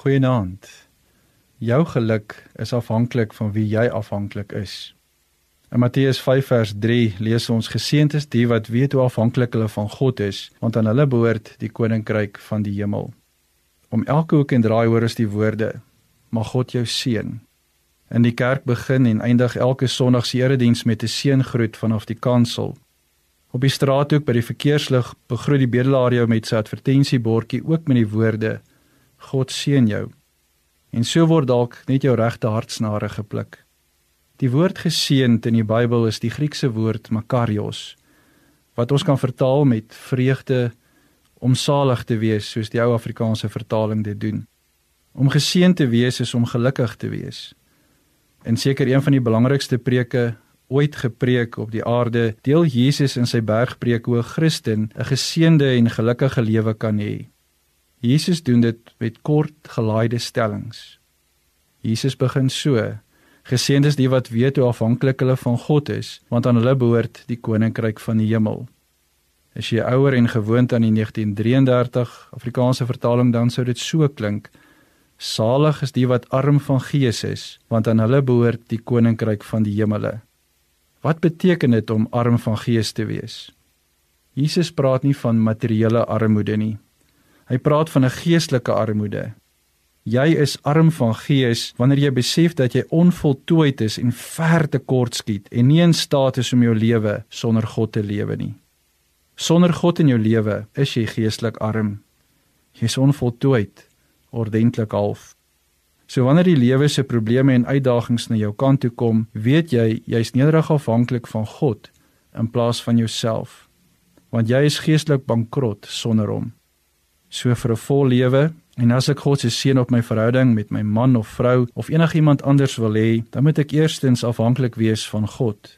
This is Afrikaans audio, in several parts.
Goeienaand. Jou geluk is afhanklik van wie jy afhanklik is. In Matteus 5 vers 3 lees ons geseënd is die wat weet hoe afhanklik hulle van God is, want aan hulle behoort die koninkryk van die hemel. Om elke hoek en draai hoor ons die woorde: Mag God jou seën. In die kerk begin en eindig elke Sondag se erediens met 'n seëngroet vanaf die kansel. Op die straathoek by die verkeerslig begroet die bedelaar jou met sy advertensiebordjie ook met die woorde: God seën jou. En so word dalk net jou regte hartsnare gepluk. Die woord geseënd in die Bybel is die Griekse woord makarios wat ons kan vertaal met vreugde om salig te wees soos die ou Afrikaanse vertaling dit doen. Om geseënd te wees is om gelukkig te wees. En seker een van die belangrikste preke ooit gepreek op die aarde, deel Jesus in sy bergpreek hoe 'n Christen 'n geseënde en gelukkige lewe kan hê. Jesus doen dit met kort gelaaide stellings. Jesus begin so: Geseënd is die wat weet hoe afhanklik hulle van God is, want aan hulle behoort die koninkryk van die hemel. As jy ouer en gewoond aan die 1933 Afrikaanse vertaling dan sou dit so klink: Salig is die wat arm van gees is, want aan hulle behoort die koninkryk van die hemele. Wat beteken dit om arm van gees te wees? Jesus praat nie van materiële armoede nie. Hy praat van 'n geestelike armoede, Jy is arm van gees wanneer jy besef dat jy onvoltooid is en ver te kort skiet en nie in staat is om jou lewe sonder God te lewe nie. Sonder God in jou lewe is jy geestelik arm. Jy's onvoltooid, ordentlik half. So wanneer die lewe se probleme en uitdagings na jou kant toe kom, weet jy jy's nederig afhanklik van God in plaas van jouself. Want jy is geestelik bankrot sonder hom. So vir 'n vol lewe En as ek God se seën op my verhouding met my man of vrou of enigiemand anders wil hê, dan moet ek eerstens afhanklik wees van God.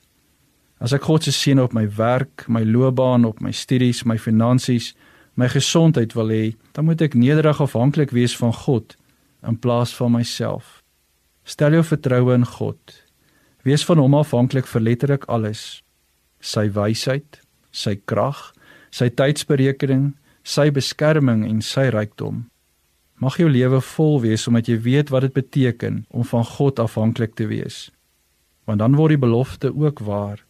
As ek God se seën op my werk, my loopbaan, op my studies, my finansies, my gesondheid wil hê, dan moet ek nederig afhanklik wees van God in plaas van myself. Stel jou vertroue in God. Wees van hom afhanklik vir letterlik alles. Sy wysheid, sy krag, sy tydsberekening, sy beskerming en sy rykdom. Mag jou lewe vol wees omdat jy weet wat dit beteken om van God afhanklik te wees. Want dan word die belofte ook waar.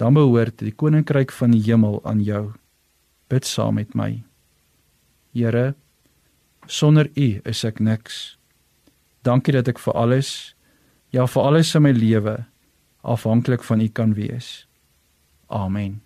Dan behoort die koninkryk van die hemel aan jou. Bid saam met my. Here, sonder U is ek niks. Dankie dat ek vir alles, ja vir alles in my lewe afhanklik van U kan wees. Amen.